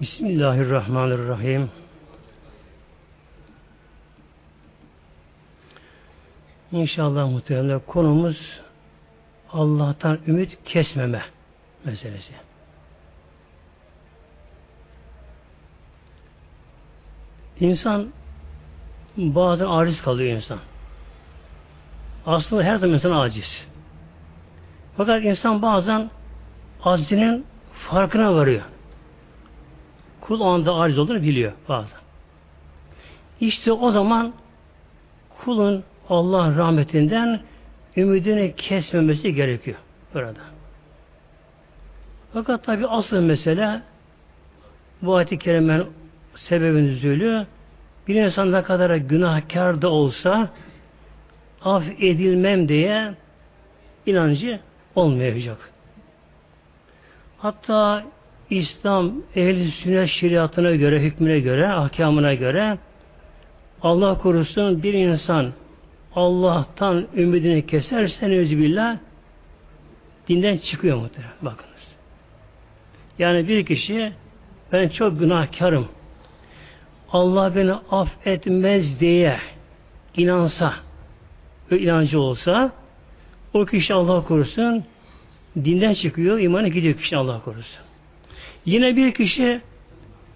Bismillahirrahmanirrahim. İnşallah muhtemelen konumuz Allah'tan ümit kesmeme meselesi. İnsan bazen aciz kalıyor insan. Aslında her zaman insan aciz. Fakat insan bazen aczinin farkına varıyor. Kul anda aciz olduğunu biliyor bazen. İşte o zaman kulun Allah rahmetinden ümidini kesmemesi gerekiyor burada. Fakat tabi asıl mesele bu ayet-i kerimenin sebebin üzülü bir insan ne kadar günahkar da olsa af edilmem diye inancı olmayacak. Hatta İslam ehli sünnet şeriatına göre, hükmüne göre, ahkamına göre Allah korusun bir insan Allah'tan ümidini keserse billah dinden çıkıyor muhtemelen. Bakınız. Yani bir kişi ben çok günahkarım. Allah beni affetmez diye inansa, ve inancı olsa o kişi Allah korusun dinden çıkıyor, imanı gidiyor kişi Allah korusun. Yine bir kişi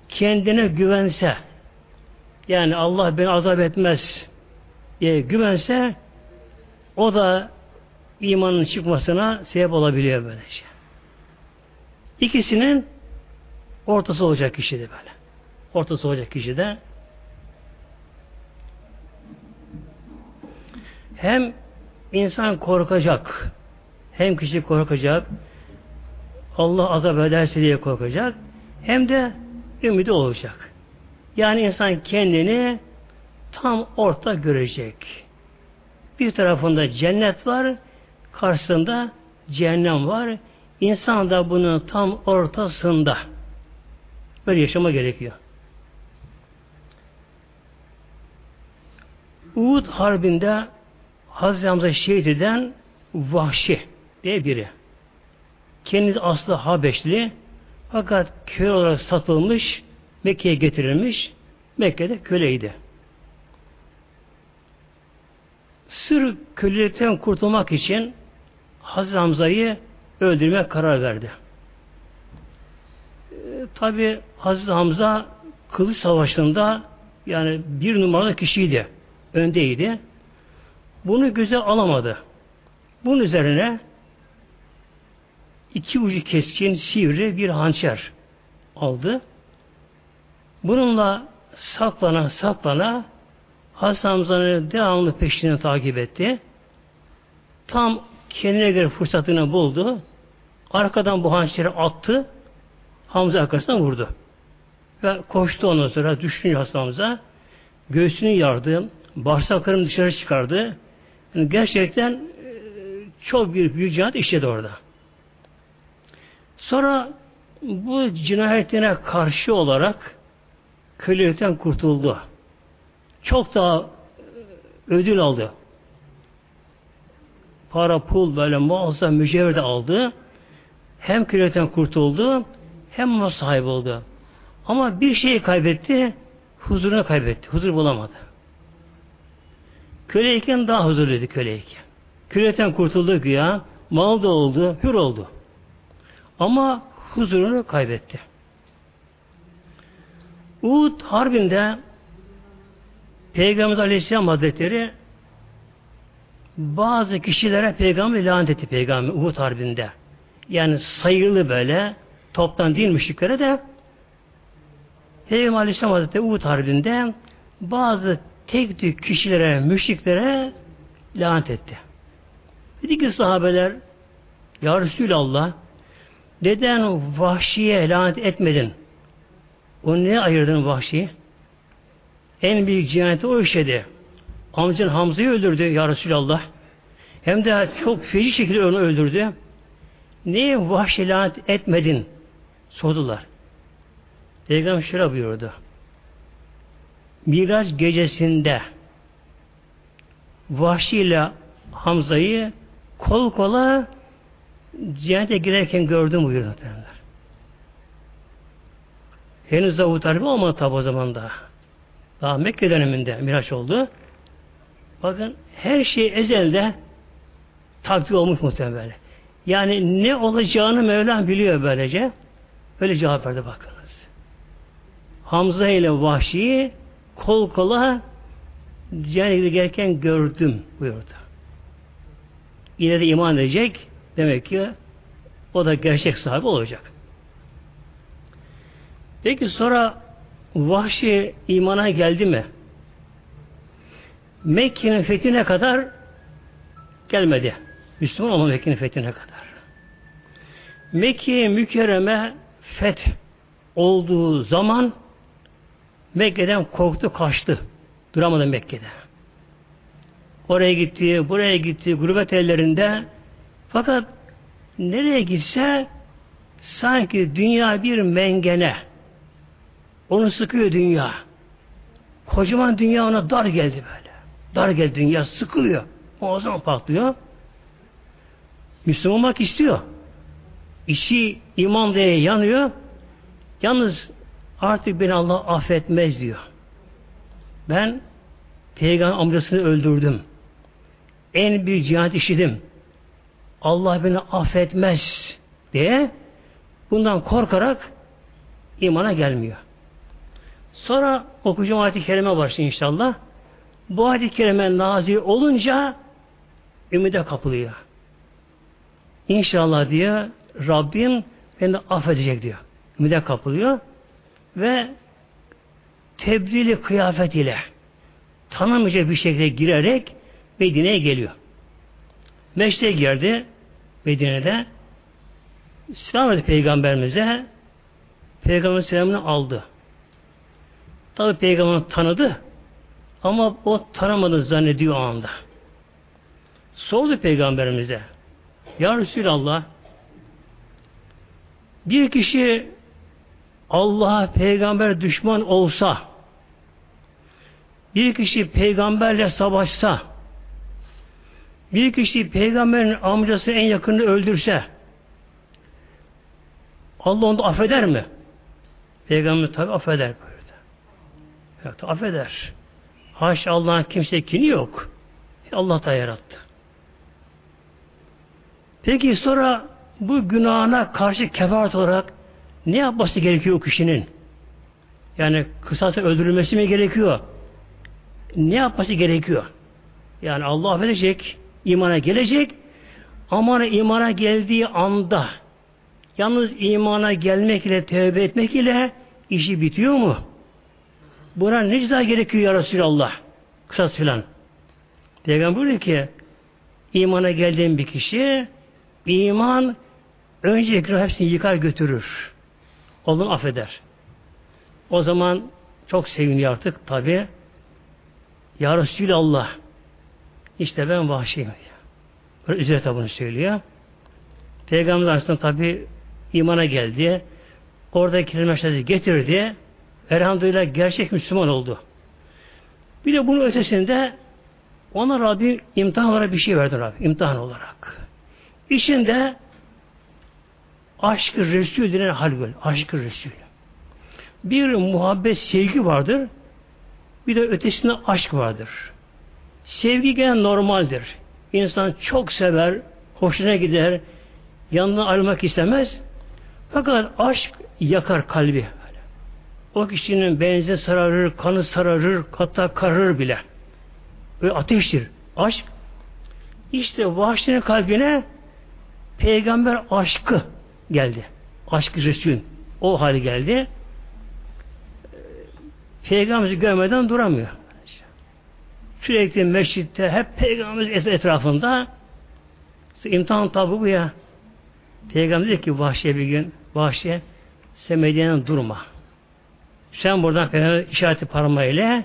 kendine güvense yani Allah beni azap etmez diye güvense o da imanın çıkmasına sebep olabiliyor böylece. İkisinin ortası olacak kişi de böyle. Ortası olacak kişi de hem insan korkacak hem kişi korkacak Allah azap ederse diye korkacak hem de ümidi olacak. Yani insan kendini tam orta görecek. Bir tarafında cennet var, karşısında cehennem var. İnsan da bunun tam ortasında. Böyle yaşama gerekiyor. Uhud Harbi'nde Hazreti Hamza şehit eden Vahşi diye biri. Kendisi aslı Habeşli fakat köy olarak satılmış Mekke'ye getirilmiş Mekke'de köleydi. Sır kölelikten kurtulmak için Hazreti Hamza'yı öldürmeye karar verdi. E, Tabi Hazreti Hamza kılıç savaşında yani bir numaralı kişiydi. Öndeydi. Bunu göze alamadı. Bunun üzerine iki ucu keskin sivri bir hançer aldı. Bununla saklana saklana Hasan Hamza'nın devamlı peşini takip etti. Tam kendine göre fırsatını buldu. Arkadan bu hançeri attı. Hamza arkasından vurdu. Ve koştu ondan sonra düşünüyor Hasan Hamza. Göğsünü yardı. Bağırsaklarını dışarı çıkardı. Yani gerçekten e, çok büyük büyük cinayet işledi orada. Sonra bu cinayetine karşı olarak kölelikten kurtuldu. Çok daha e, ödül aldı. Para, pul, böyle muazzam mücevher de aldı. Hem kölelikten kurtuldu, hem mal sahibi oldu. Ama bir şeyi kaybetti, huzurunu kaybetti. Huzur bulamadı. Köleyken daha huzurluydu köleyken. Köleyken kurtuldu güya, mal da oldu, hür oldu. Ama huzurunu kaybetti. Uhud Harbi'nde Peygamber Aleyhisselam Hazretleri bazı kişilere peygamber lanet etti peygamber Uhud Harbi'nde. Yani sayılı böyle toptan değil müşriklere de Peygamber Aleyhisselam Hazretleri Uhud Harbi'nde bazı tek tük kişilere, müşriklere lanet etti. Dedi ki sahabeler Ya Resulallah neden vahşiye lanet etmedin? O ne ayırdın vahşiyi? En büyük cinayeti o işledi. Amcan Hamza'yı öldürdü ya Resulallah. Hem de çok feci şekilde onu öldürdü. Niye vahşi lanet etmedin? Sordular. Peygamber şöyle buyurdu. Miraç gecesinde Vahşi ile Hamza'yı kol kola cennete girerken gördüm buyuruyor. Henüz Ebu Talib olmadı tabi o zaman da. Daha Mekke döneminde Miraç oldu. Bakın her şey ezelde takdir olmuş muhtemelen. Yani ne olacağını Mevlam biliyor böylece. Böyle cevap verdi bakınız. Hamza ile Vahşi'yi kol kola cennete giderken gördüm buyurdu. Yine de iman edecek. Demek ki o da gerçek sahibi olacak. Peki sonra Vahşi imana geldi mi? Mekke'nin fethine kadar gelmedi. Müslüman olma Mekke'nin fethine kadar. Mekke mükerreme feth olduğu zaman Mekke'den korktu, kaçtı. Duramadı Mekke'de. Oraya gitti, buraya gitti, gurbet ellerinde. Fakat nereye gitse sanki dünya bir mengene. Onu sıkıyor dünya. Kocaman dünya ona dar geldi böyle. Dar geldi dünya, sıkılıyor. O zaman patlıyor. Müslüman olmak istiyor. İşi iman diye yanıyor. Yalnız artık beni Allah affetmez diyor. Ben peygamber amcasını öldürdüm. En büyük cihat işidim. Allah beni affetmez diye bundan korkarak imana gelmiyor. Sonra okuyacağım ayet-i kerime başlıyor inşallah. Bu ayet-i kerime nazil olunca ümide kapılıyor. İnşallah diye Rabbim beni affedecek diyor. Ümide kapılıyor ve tebdili kıyafet ile tanımayacak bir şekilde girerek Medine'ye geliyor. Meşte girdi Medine'de selam etti peygamberimize peygamber selamını aldı. Tabi peygamber tanıdı ama o tanımadı zannediyor o anda. Sordu peygamberimize Ya Resulallah bir kişi Allah'a peygamber düşman olsa bir kişi peygamberle savaşsa bir kişi peygamberin amcası en yakını öldürse Allah onu affeder mi? Peygamber tabi affeder buyurdu. Evet, affeder. Haş Allah'ın kimse kini yok. Allah da yarattı. Peki sonra bu günahına karşı kefaret olarak ne yapması gerekiyor o kişinin? Yani kısası öldürülmesi mi gerekiyor? Ne yapması gerekiyor? Yani Allah affedecek, imana gelecek ama imana geldiği anda yalnız imana gelmek ile tövbe etmek ile işi bitiyor mu? Buna ne ceza gerekiyor ya Resulallah? Kısas filan. Peygamber diyor ki imana geldiğin bir kişi iman önce hepsini yıkar götürür. Allah affeder. O zaman çok seviniyor artık tabi. Ya Resulallah işte ben vahşiyim. Böyle ücret bunu söylüyor. Peygamber aslında tabi imana geldi. Oradaki kelimeleri getirdi. Elhamdülillah gerçek Müslüman oldu. Bir de bunun ötesinde ona Rabbim imtihan olarak bir şey verdi Rabbim. imtihan olarak. İçinde aşk-ı Resul denen hal böyle. Aşk-ı Resul. Bir muhabbet, sevgi vardır. Bir de ötesinde aşk vardır. Sevgi gene normaldir. İnsan çok sever, hoşuna gider, yanına ayrılmak istemez. Fakat aşk yakar kalbi. O kişinin benzi sararır, kanı sararır, hatta kararır bile. Ve ateştir. Aşk. İşte vahşinin kalbine peygamber aşkı geldi. Aşk-ı Resul. O hali geldi. Peygamberimizi görmeden duramıyor. Sürekli meşritte hep peygamberimiz etrafında imtihan tabi bu ya. Peygamber dedi ki vahşiye bir gün vahşiye sen Medine'den durma. Sen buradan peygamber işareti parmağıyla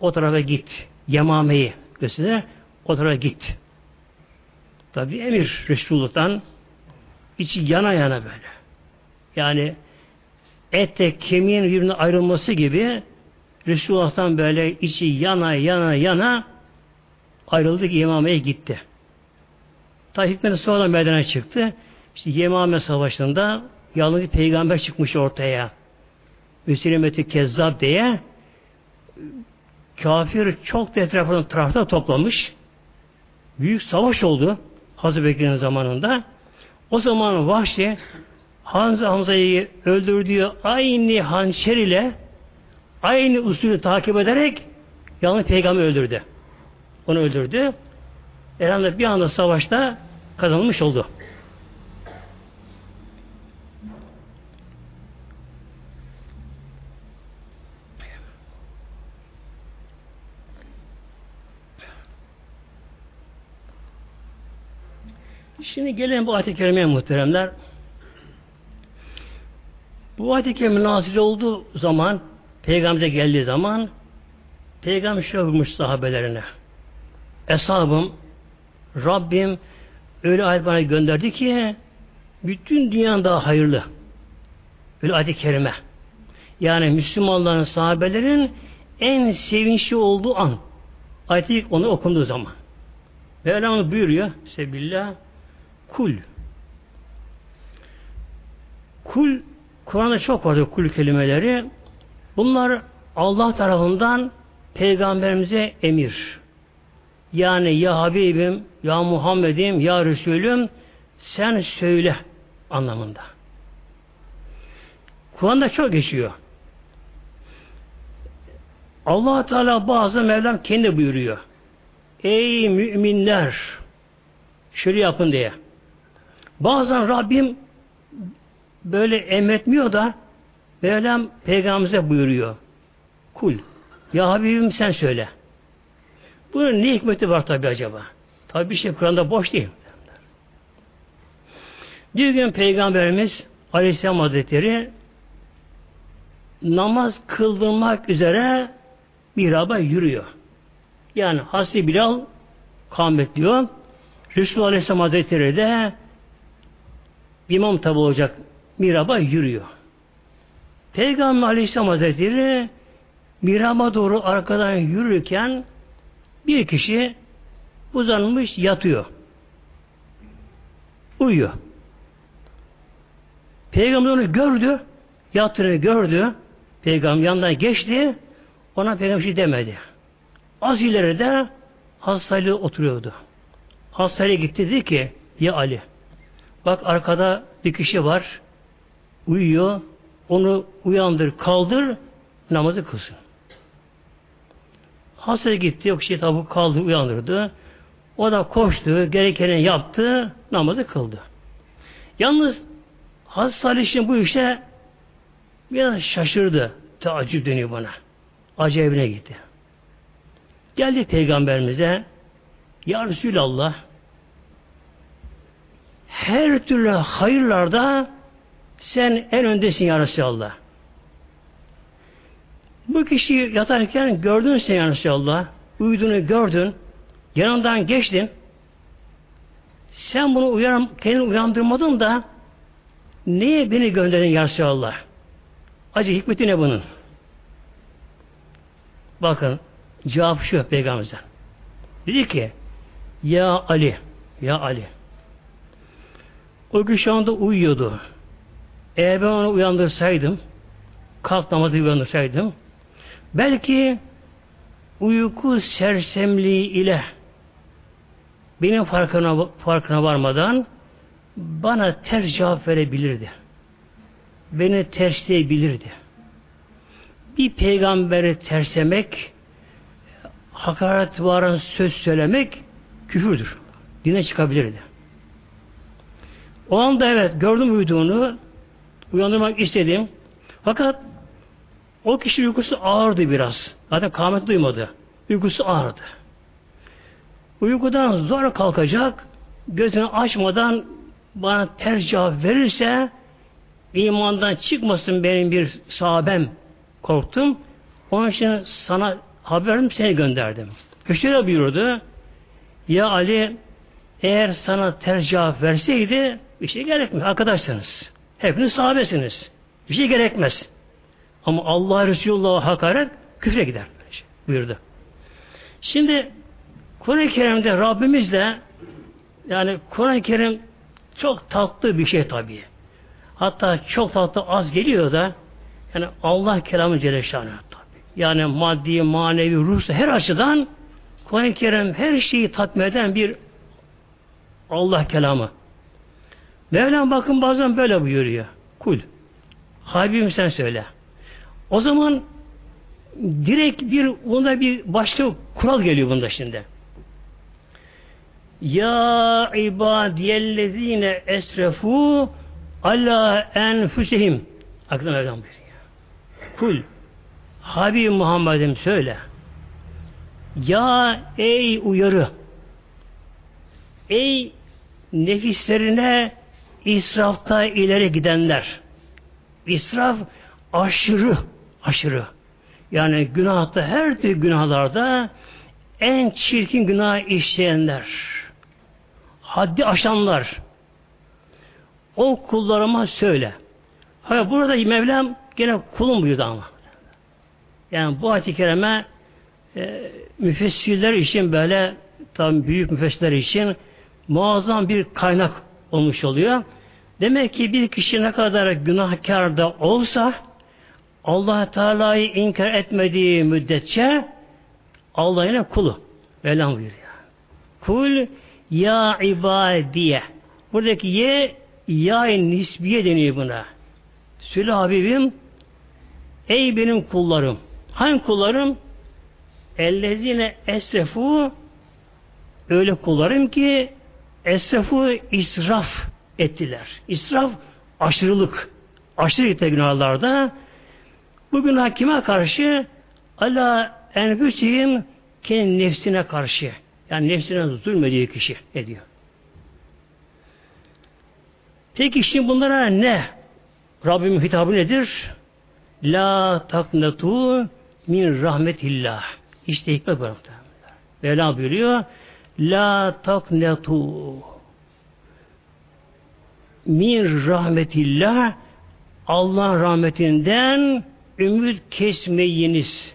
o tarafa git. Yemameyi gösterir. O tarafa git. Tabi emir Resulullah'tan içi yana yana böyle. Yani ette kemiğin birbirine ayrılması gibi Resulullah'tan böyle içi yana yana yana ayrıldık Yemame'ye gitti. Ta hikmeti sonra meydana çıktı. İşte Yemame Savaşı'nda yalnız peygamber çıkmış ortaya. Müslimeti Kezzab diye kafir çok da etrafını tarafta toplamış. Büyük savaş oldu Hazreti Bekir'in zamanında. O zaman Vahşi Hamza Hamza'yı öldürdüğü aynı hançer ile aynı usulü takip ederek yalnız peygamber öldürdü. Onu öldürdü. Elhamdülillah bir anda savaşta kazanılmış oldu. Şimdi gelelim bu ayet-i kerimeye muhteremler. Bu ayet-i kerime nazil olduğu zaman, peygamber'e geldiği zaman peygamber şöyle buyurmuş sahabelerine. Eshabım, Rabbim öyle ayet bana gönderdi ki bütün dünyanın daha hayırlı. Öyle ayet-i kerime. Yani Müslümanların, sahabelerin en sevinçli olduğu an. Ayet-i onu okunduğu zaman. Mevlam buyuruyor. Sebillah Kul. Kul, Kur'an'da çok vardır kul kelimeleri. Bunlar Allah tarafından peygamberimize emir. Yani ya Habibim, ya Muhammed'im, ya Resulüm sen söyle anlamında. Kur'an'da çok geçiyor. allah Teala bazı Mevlam kendi buyuruyor. Ey müminler şöyle yapın diye. Bazen Rabbim böyle emretmiyor da Mevlam peygamberimize buyuruyor. Kul. Ya Habibim sen söyle. Bunun ne hikmeti var tabi acaba? Tabi bir şey Kur'an'da boş değil. Bir gün Peygamberimiz Aleyhisselam Hazretleri namaz kıldırmak üzere mihraba yürüyor. Yani Hasbi Bilal kâmet diyor. Resulullah Aleyhisselam Hazretleri de imam tabi olacak miraba yürüyor. Peygamber Aleyhisselam Hazretleri miraba doğru arkadan yürürken bir kişi uzanmış yatıyor. Uyuyor. Peygamber onu gördü. Yattığını gördü. Peygamber yanından geçti. Ona peygamber şey demedi. Az ileride hastayla oturuyordu. Hastaya gitti dedi ki ya Ali Bak arkada bir kişi var. Uyuyor. Onu uyandır, kaldır, namazı kılsın. Hasta gitti, yok şey tabi kaldı, uyandırdı. O da koştu, gerekeni yaptı, namazı kıldı. Yalnız Hazreti Salih bu işe biraz şaşırdı. Teaccüp dönüyor bana. Acayibine gitti. Geldi peygamberimize Ya Resulallah her türlü hayırlarda sen en öndesin ya Resulallah. Bu kişi yatarken gördün sen ya Resulallah. Uyuduğunu gördün. Yanından geçtin. Sen bunu uyaran, kendini uyandırmadın da niye beni gönderdin ya Resulallah? Acı hikmeti ne bunun? Bakın cevap şu peygamberden. Dedi ki Ya Ali, Ya Ali o gün şu anda uyuyordu. Eğer ben onu uyandırsaydım, kalk namazı uyandırsaydım, belki uyku sersemliği ile benim farkına, farkına varmadan bana ters cevap verebilirdi. Beni tersleyebilirdi. Bir peygamberi terslemek, hakaret varan söz söylemek küfürdür. Dine çıkabilirdi. O anda evet gördüm uyuduğunu uyandırmak istedim. Fakat o kişi uykusu ağırdı biraz. Zaten kâmet duymadı. Uykusu ağırdı. Uykudan zor kalkacak, gözünü açmadan bana ters cevap verirse imandan çıkmasın benim bir sahabem korktum. Onun için sana haberim seni gönderdim. Şöyle buyurdu. Ya Ali eğer sana ters cevap verseydi bir şey gerekmez. Arkadaşsınız. Hepiniz sahabesiniz. Bir şey gerekmez. Ama Allah Resulullah'a hakaret küfre gider. Buyurdu. Şimdi Kur'an-ı Kerim'de Rabbimiz de yani Kur'an-ı Kerim çok tatlı bir şey tabii. Hatta çok tatlı az geliyor da Yani Allah kelamı Celle tabi. Yani maddi, manevi, ruhsa her açıdan Kur'an-ı Kerim her şeyi tatmin eden bir Allah kelamı. Mevlam bakın bazen böyle buyuruyor. Kul. Habibim sen söyle. O zaman direkt bir bunda bir başka kural geliyor bunda şimdi. Ya ibadiyellezine esrefu ala enfüsihim. Aklına Mevlam buyuruyor. Kul. Habib Muhammed'im söyle. Ya ey uyarı. Ey nefislerine israfta ileri gidenler. İsraf aşırı, aşırı. Yani günahta her türlü günahlarda en çirkin günah işleyenler, haddi aşanlar, o kullarıma söyle. Hayır burada Mevlam gene kulum buyurdu ama. Yani bu ayet-i kerime e, müfessirler için böyle tam büyük müfessirler için muazzam bir kaynak olmuş oluyor. Demek ki bir kişi ne kadar günahkar da olsa allah Teala'yı inkar etmediği müddetçe Allah yine kulu. Mevlam buyuruyor. Kul ya ibadiye. Buradaki ye ya nisbiye deniyor buna. Söyle Habibim ey benim kullarım. Hangi kullarım? Ellezine esrefu öyle kullarım ki esrefu israf ettiler. İsraf aşırılık. Aşırı gitti günahlarda. Bu günah kime karşı? Allah enfüsihim kendi nefsine karşı. Yani nefsine zulmediği kişi ediyor. Peki şimdi bunlara ne? Rabbimin hitabı nedir? La taknatu min rahmetillah. İşte hikmet bu. Mevla buyuruyor. La taknetu min rahmetillah Allah'ın rahmetinden ümit kesmeyiniz.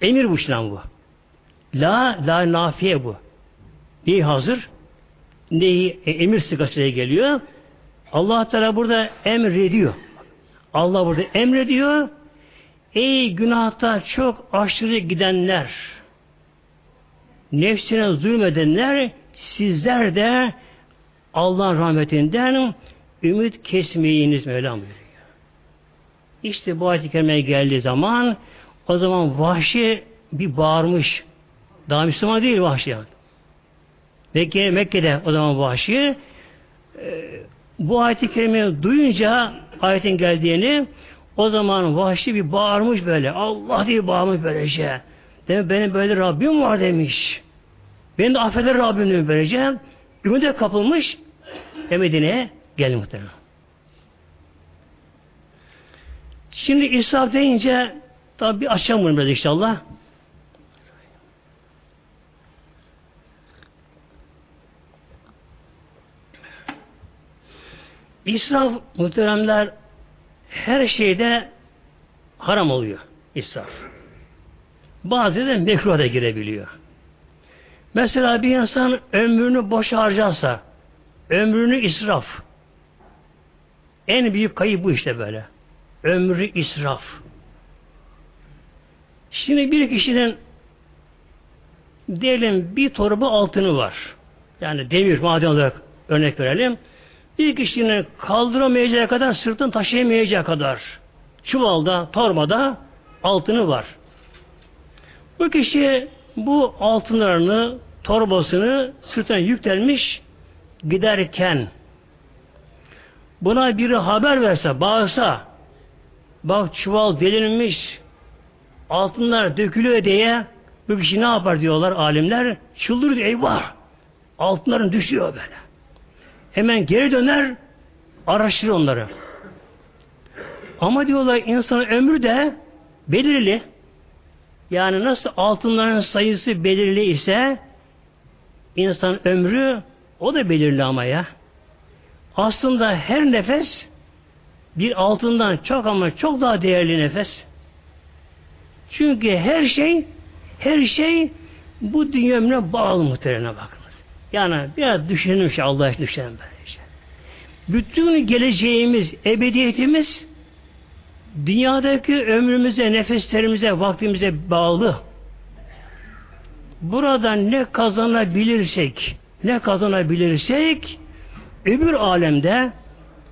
Emir bu işlem bu. La, la nafiye bu. Neyi hazır? Neyi e, emir sıkasıyla geliyor? Allah Teala burada emrediyor. Allah burada emrediyor. Ey günahta çok aşırı gidenler, nefsine zulmedenler, sizler de Allah'ın rahmetinden ümit kesmeyiniz Mevlam buyuruyor. İşte bu ayet-i geldiği zaman o zaman vahşi bir bağırmış. Daha Müslüman değil vahşi yani. Mekke, Mekke'de o zaman vahşi e, bu ayet-i duyunca ayetin geldiğini o zaman vahşi bir bağırmış böyle. Allah diye bağırmış böylece. Demek benim böyle Rabbim var demiş. Beni de affeder Rabbim demiş böylece. Ümide kapılmış. Medine'ye geldi muhtemelen. Şimdi israf deyince tabi bir açalım bunu biraz inşallah. İsraf muhteremler her şeyde haram oluyor. İsraf. Bazı da mekruha da girebiliyor. Mesela bir insan ömrünü boş harcarsa, ömrünü israf. En büyük kayıp bu işte böyle. Ömrü israf. Şimdi bir kişinin diyelim bir torba altını var. Yani demir maden olarak örnek verelim. Bir kişinin kaldıramayacağı kadar sırtını taşıyamayacağı kadar çuvalda, torbada altını var. Bu kişi bu altınlarını, torbasını sırtına yüklenmiş giderken buna biri haber verse, bağırsa bak çuval delinmiş altınlar dökülüyor diye bu kişi ne yapar diyorlar alimler? Çıldırır eyvah! Altınların düşüyor böyle. Hemen geri döner araştırır onları. Ama diyorlar insanın ömrü de belirli yani nasıl altınların sayısı belirli ise insan ömrü o da belirli ama ya. Aslında her nefes bir altından çok ama çok daha değerli nefes. Çünkü her şey her şey bu dünya ömrüne bağlı muhtemelen bakınız. Yani biraz düşünelim şey Allah için düşünelim böylece. Bütün geleceğimiz, ebediyetimiz dünyadaki ömrümüze, nefeslerimize, vaktimize bağlı. Burada ne kazanabilirsek, ne kazanabilirsek öbür alemde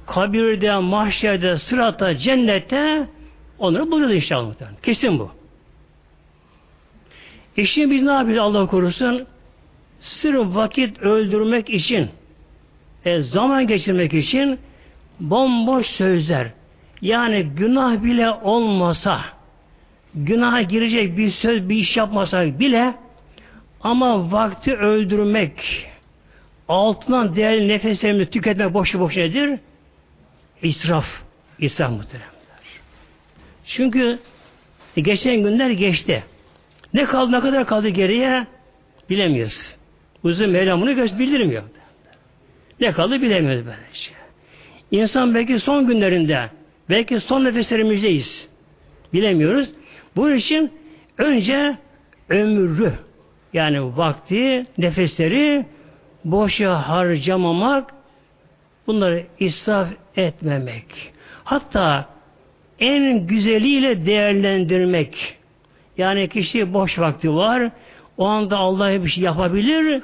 kabirde, mahşerde, sırata, cennette onları bulacağız inşallah. Kesin bu. İşin biz ne yapıyoruz Allah korusun? Sırf vakit öldürmek için e, zaman geçirmek için bomboş sözler yani günah bile olmasa günah girecek bir söz bir iş yapmasak bile ama vakti öldürmek altından değerli nefeslerimizi tüketmek boşu boş nedir? İsraf. İsraf muhteremler. Çünkü geçen günler geçti. Ne kaldı, ne kadar kaldı geriye bilemiyoruz. Uzun Mevlam bunu göz bildirmiyor. Ne kaldı bilemiyoruz böylece. İnsan belki son günlerinde, belki son nefeslerimizdeyiz. Bilemiyoruz. Bunun için önce ömrü, yani vakti, nefesleri boşa harcamamak, bunları israf etmemek. Hatta en güzeliyle değerlendirmek. Yani kişi boş vakti var, o anda Allah'a bir şey yapabilir,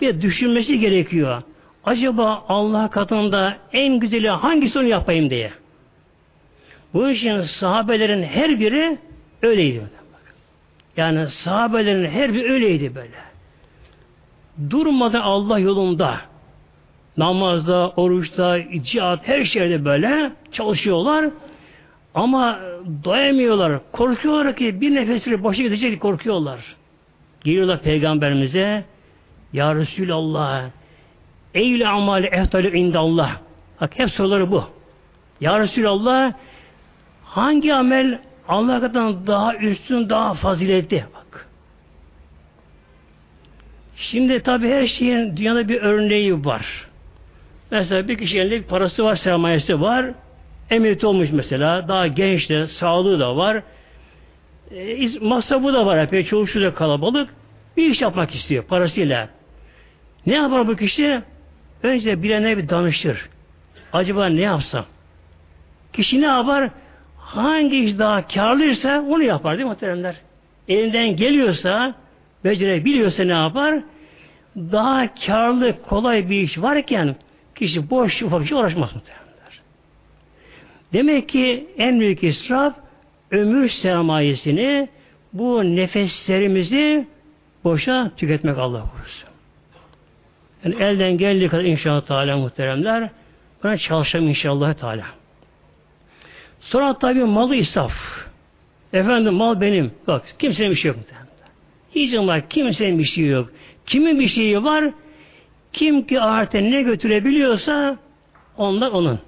bir düşünmesi gerekiyor. Acaba Allah katında en güzeli hangisi onu yapayım diye. Bu için sahabelerin her biri öyleydi. Yani sahabelerin her biri öyleydi böyle. Durmadan Allah yolunda namazda, oruçta, cihat her şeyde böyle çalışıyorlar. Ama doyamıyorlar. Korkuyorlar ki bir nefesleri boşa gidecek korkuyorlar. Geliyorlar peygamberimize Ya Resulallah Eyle amali ehtalü indallah. Bak hep soruları bu. Ya Resulallah hangi amel Allah katından daha üstün, daha faziletli? Bak. Şimdi tabi her şeyin dünyada bir örneği var. Mesela bir kişinin bir parası var, sermayesi var. Emniyeti olmuş mesela. Daha genç de, sağlığı da var. E, masrafı da var. Epey çoğu da kalabalık. Bir iş yapmak istiyor parasıyla. Ne yapar bu kişi? Önce birine bir danışır. Acaba ne yapsam? Kişi ne yapar? Hangi iş daha karlıysa onu yapar değil mi muhteremler? Elinden geliyorsa, becerebiliyorsa ne yapar? Daha karlı, kolay bir iş varken kişi boş, ufak bir şey uğraşmaz muhteremler. Demek ki en büyük israf ömür sermayesini bu nefeslerimizi boşa tüketmek Allah korusun. Yani elden geldiği kadar inşallah Teala muhteremler buna çalışalım inşallah Teala. Sonra tabi malı israf. Efendim mal benim. Bak kimsenin bir şey yok. Hiç ama kimsenin bir şey yok. Kimin bir şeyi var? Kim ki ahirete ne götürebiliyorsa onlar onun.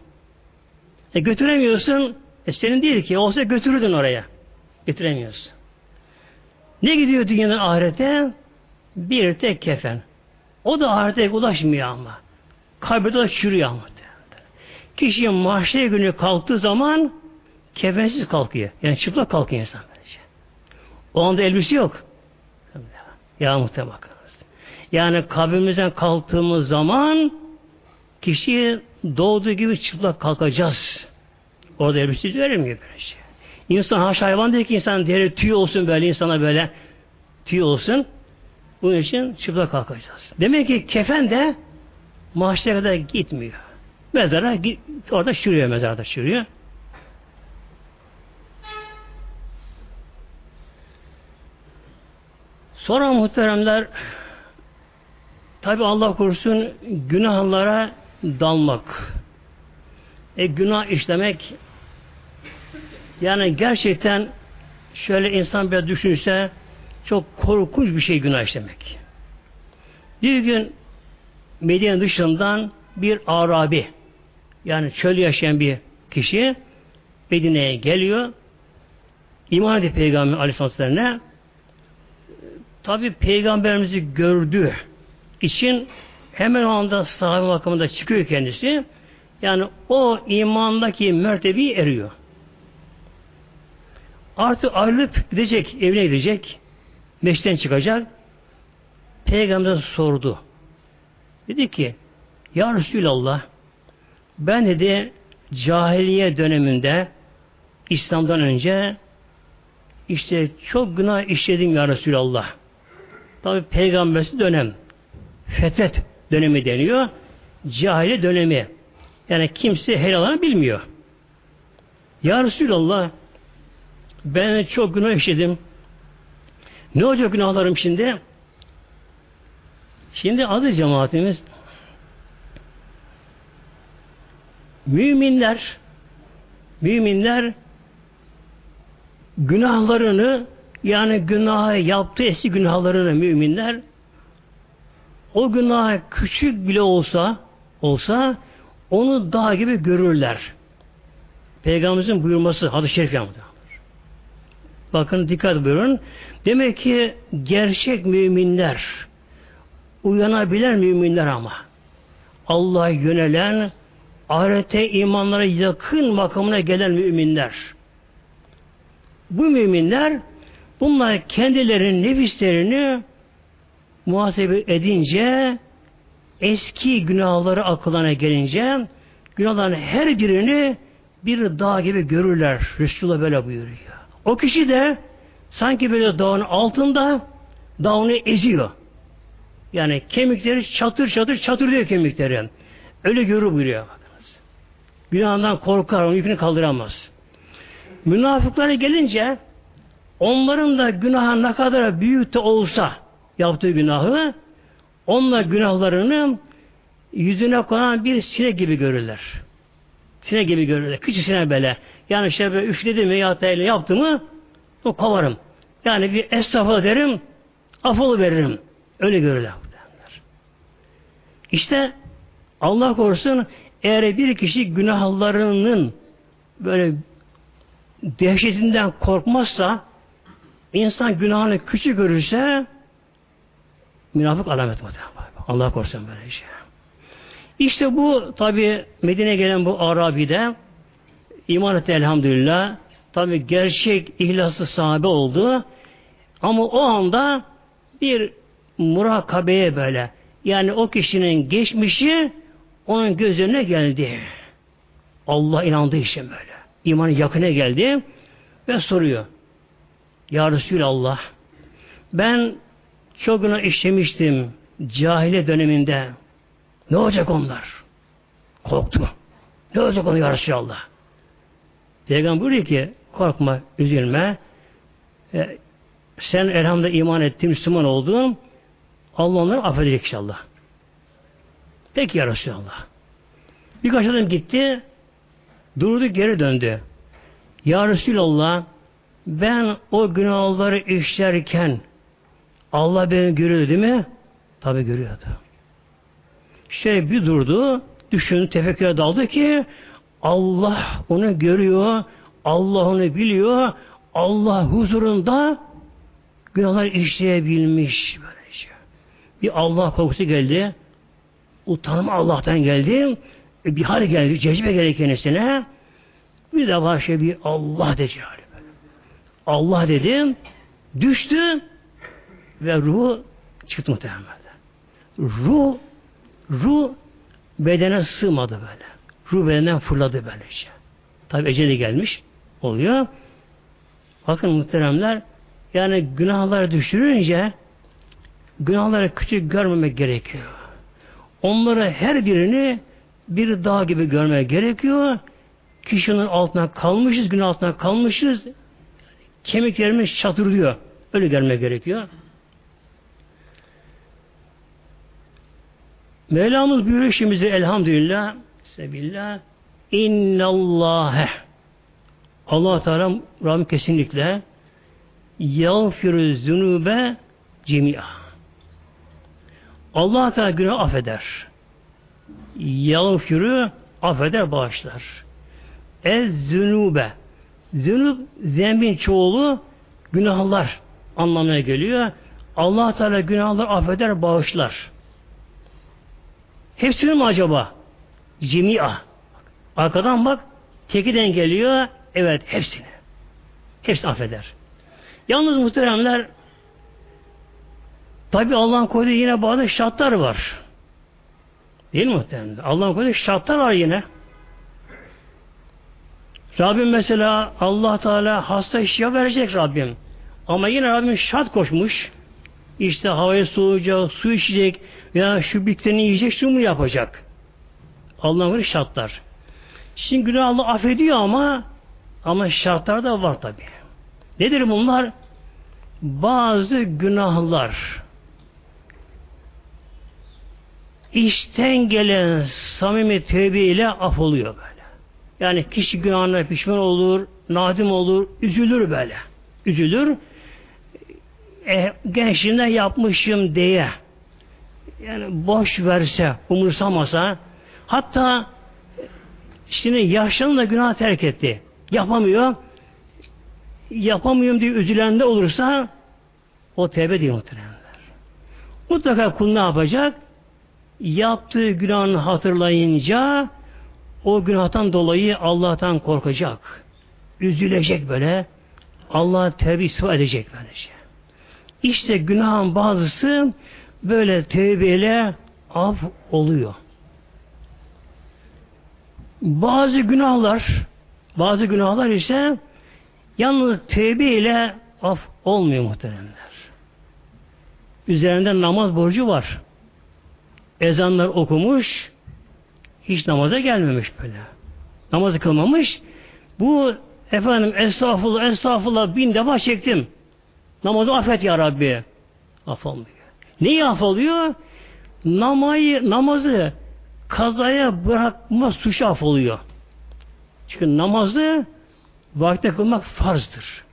E götüremiyorsun e senin değil ki. Olsa götürürdün oraya. Götüremiyorsun. Ne gidiyor dünyanın ahirete? Bir tek kefen. O da ahirete ulaşmıyor ama. Kabirde de çürüyor ama. Kişi mahşer günü kalktığı zaman kefensiz kalkıyor. Yani çıplak kalkıyor insan böylece. O anda elbise yok. Ya muhtemelen. Yani kabrimizden kalktığımız zaman kişi doğduğu gibi çıplak kalkacağız. Orada elbise vermiyor böyle şey. İnsan haş hayvan değil ki insan deri tüy olsun böyle insana böyle tüy olsun. Bunun için çıplak kalkacağız. Demek ki kefen de mahşere kadar gitmiyor. Mezara orada çürüyor mezarda çürüyor. Sonra muhteremler tabi Allah korusun günahlara dalmak. E günah işlemek yani gerçekten şöyle insan bir düşünse çok korkunç bir şey günah işlemek. Bir gün Medine dışından bir Arabi yani çöl yaşayan bir kişi Medine'ye geliyor. İman ediyor Peygamber Aleyhisselatü'ne tabi Peygamberimizi gördüğü için hemen o anda sahabe makamında çıkıyor kendisi. Yani o imandaki mertebeyi eriyor. Artık ayrılıp gidecek, evine gidecek. Meşten çıkacak. Peygamber sordu. Dedi ki Ya Resulallah ben dedi cahiliye döneminde İslam'dan önce işte çok günah işledim ya Resulallah. Tabi peygambersi dönem. Fetret dönemi deniyor. Cahili dönemi. Yani kimse helalanı bilmiyor. Ya Resulallah ben çok günah işledim. Ne olacak günahlarım şimdi? Şimdi adı cemaatimiz müminler müminler günahlarını yani günah yaptığı eski günahlarını müminler o günah küçük bile olsa olsa onu dağ gibi görürler. Peygamberimizin buyurması hadis-i şerif yapmadı. Bakın dikkat buyurun. Demek ki gerçek müminler uyanabilen müminler ama Allah'a yönelen ahirete imanlara yakın makamına gelen müminler. Bu müminler bunlar kendilerinin nefislerini muhasebe edince eski günahları akıllarına gelince günahların her birini bir dağ gibi görürler. Resulullah böyle buyuruyor. O kişi de sanki böyle dağın altında dağını eziyor. Yani kemikleri çatır çatır çatır diyor kemikleri. Öyle görür buyuruyor. Günahından korkar, onun yükünü kaldıramaz. Münafıklara gelince onların da günahı ne kadar büyük de olsa yaptığı günahı onunla günahlarını yüzüne konan bir sinek gibi görürler. Sinek gibi görürler. Küçük sinek böyle. Yani işte böyle üfledi mi ya da elini yaptı mı o kovarım. Yani bir estağfurullah derim afolu veririm. Öyle görürler. İşte Allah korusun eğer bir kişi günahlarının böyle dehşetinden korkmazsa insan günahını küçük görürse münafık alamet. Allah korusun böyle şey. İşte bu tabi Medine'ye gelen bu Arabi'de iman etti elhamdülillah. Tabi gerçek ihlaslı sahabe oldu. Ama o anda bir murakabeye böyle yani o kişinin geçmişi onun gözüne geldi. Allah inandı işte böyle. İmanı yakına geldi ve soruyor. Ya Resulallah ben çok günah işlemiştim cahile döneminde. Ne olacak onlar? Korktu. Ne olacak onlar ya Resulallah? Peygamber buyuruyor ki korkma, üzülme. E, sen elhamdülillah iman ettin, Müslüman oldun. Allah onları affedecek inşallah. Peki ya Resulallah. Birkaç adım gitti, durdu geri döndü. Ya Resulallah ben o günahları işlerken Allah beni görüyordu değil mi? Tabi görüyordu. İşte bir durdu, düşündü, tefekküre daldı ki Allah onu görüyor, Allah onu biliyor, Allah huzurunda günahlar işleyebilmiş. Böylece. Bir Allah korkusu geldi, utanma Allah'tan geldi, bir hal geldi, cezbe geldi kendisine, bir de başka bir Allah dedi. Allah dedim, düştü ve ruh çıktı muhtemelen. Ruh, ruh bedene sığmadı böyle. Ruh bedenden fırladı böylece. Tabi eceli gelmiş oluyor. Bakın muhteremler yani günahları düşürünce günahları küçük görmemek gerekiyor. Onları her birini bir dağ gibi görmek gerekiyor. Kişinin altına kalmışız, gün altına kalmışız. Kemiklerimiz çatırlıyor. Öyle gelmek gerekiyor. Mevlamız buyuruyor şimdi elhamdülillah sebillah innallâhe Allah Teala Rabbim kesinlikle yağfiru zünube cemi'a Allah Teala günah affeder. Yağfiru affeder, bağışlar. Ez zünube Zünub zembin çoğulu günahlar anlamına geliyor. Allah Teala günahlar affeder, bağışlar. Hepsini mi acaba? Cemia. Arkadan bak, tekiden geliyor. Evet, hepsini. Hepsini affeder. Yalnız muhteremler tabi Allah'ın koyduğu yine bazı şartlar var. Değil mi muhteremler? Allah'ın koyduğu şartlar var yine. Rabbim mesela Allah Teala hasta şifa verecek Rabbim. Ama yine Rabbim şart koşmuş. İşte havaya soğuyacak, su içecek veya şu bitkilerini yiyecek, şunu yapacak. Allah'ın böyle şartlar. Şimdi günah Allah affediyor ama ama şartlar da var tabi. Nedir bunlar? Bazı günahlar içten gelen samimi tevbe ile af oluyor. Yani kişi günahına pişman olur, nadim olur, üzülür böyle. Üzülür. E, gençliğinde yapmışım diye yani boş verse, umursamasa hatta şimdi yaşlanın da günah terk etti. Yapamıyor. Yapamıyorum diye üzülen de olursa o tevbe değil muhtemelen. Mutlaka kul ne yapacak? Yaptığı günahını hatırlayınca o günahtan dolayı Allah'tan korkacak. Üzülecek böyle. Allah tevbe ispat edecek böylece. İşte günahın bazısı böyle tevbeyle af oluyor. Bazı günahlar bazı günahlar ise yalnız tevbe ile af olmuyor muhteremler. Üzerinde namaz borcu var. Ezanlar okumuş, hiç namaza gelmemiş böyle. Namazı kılmamış. Bu efendim estağfurullah, estağfurullah bin defa çektim. Namazı affet ya Rabbi. Af olmuyor. Neyi af oluyor? Namayı, namazı kazaya bırakma suçu af oluyor. Çünkü namazı vakte kılmak farzdır.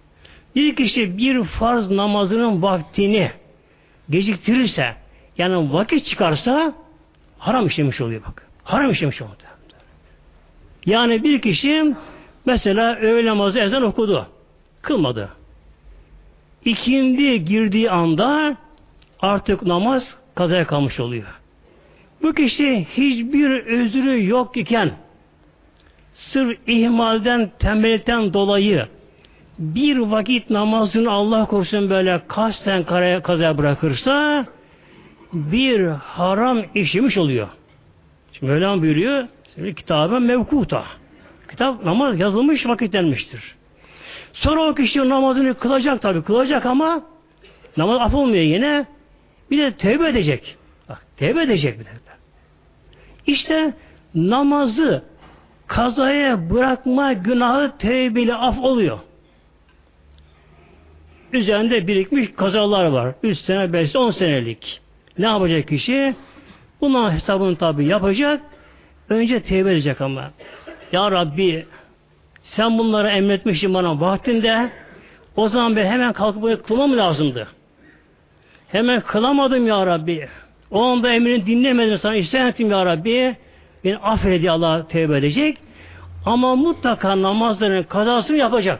Bir kişi bir farz namazının vaktini geciktirirse yani vakit çıkarsa haram işlemiş oluyor bak. Haram işlemiş oluyor. Yani bir kişi mesela öğle namazı ezan okudu. Kılmadı. İkindi girdiği anda artık namaz kazaya kalmış oluyor. Bu kişi hiçbir özrü yok iken sırf ihmalden, tembellikten dolayı bir vakit namazını Allah korusun böyle kasten karaya kazaya bırakırsa bir haram işlemiş oluyor. Şimdi Mevlam buyuruyor kitabı mevkuta. Kitap namaz yazılmış vakitlenmiştir. Sonra o kişi namazını kılacak tabi kılacak ama namaz af olmuyor yine. Bir de tevbe edecek. Bak tevbe edecek bir de. İşte namazı kazaya bırakma günahı tevbeyle af oluyor. Üzerinde birikmiş kazalar var. 3 sene, 5 10 senelik. Ne yapacak kişi? Bunun hesabını tabi yapacak. Önce tevbe edecek ama. Ya Rabbi sen bunları emretmişsin bana vaktinde o zaman ben hemen kalkıp bunu kılmam lazımdı. Hemen kılamadım ya Rabbi. O anda emrini dinlemedim sana isyan ettim ya Rabbi. Beni affet diye Allah tevbe edecek. Ama mutlaka namazların kazasını yapacak.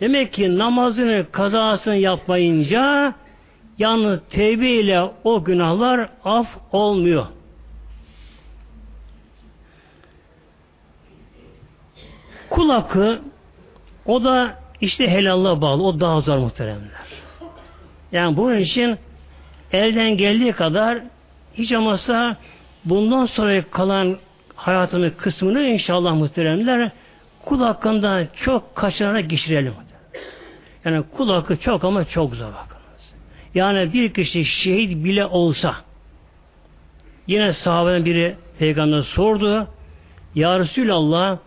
Demek ki namazını kazasını yapmayınca yalnız tevbe ile o günahlar af olmuyor. Kul hakkı o da işte helalla bağlı. O daha zor muhteremler. Yani bunun için elden geldiği kadar hiç olmazsa bundan sonra kalan hayatının kısmını inşallah muhteremler kul hakkında çok kaçınarak geçirelim. Yani kul hakkı çok ama çok zor bakınız. Yani bir kişi şehit bile olsa yine sahabeden biri peygamber sordu Ya Resulallah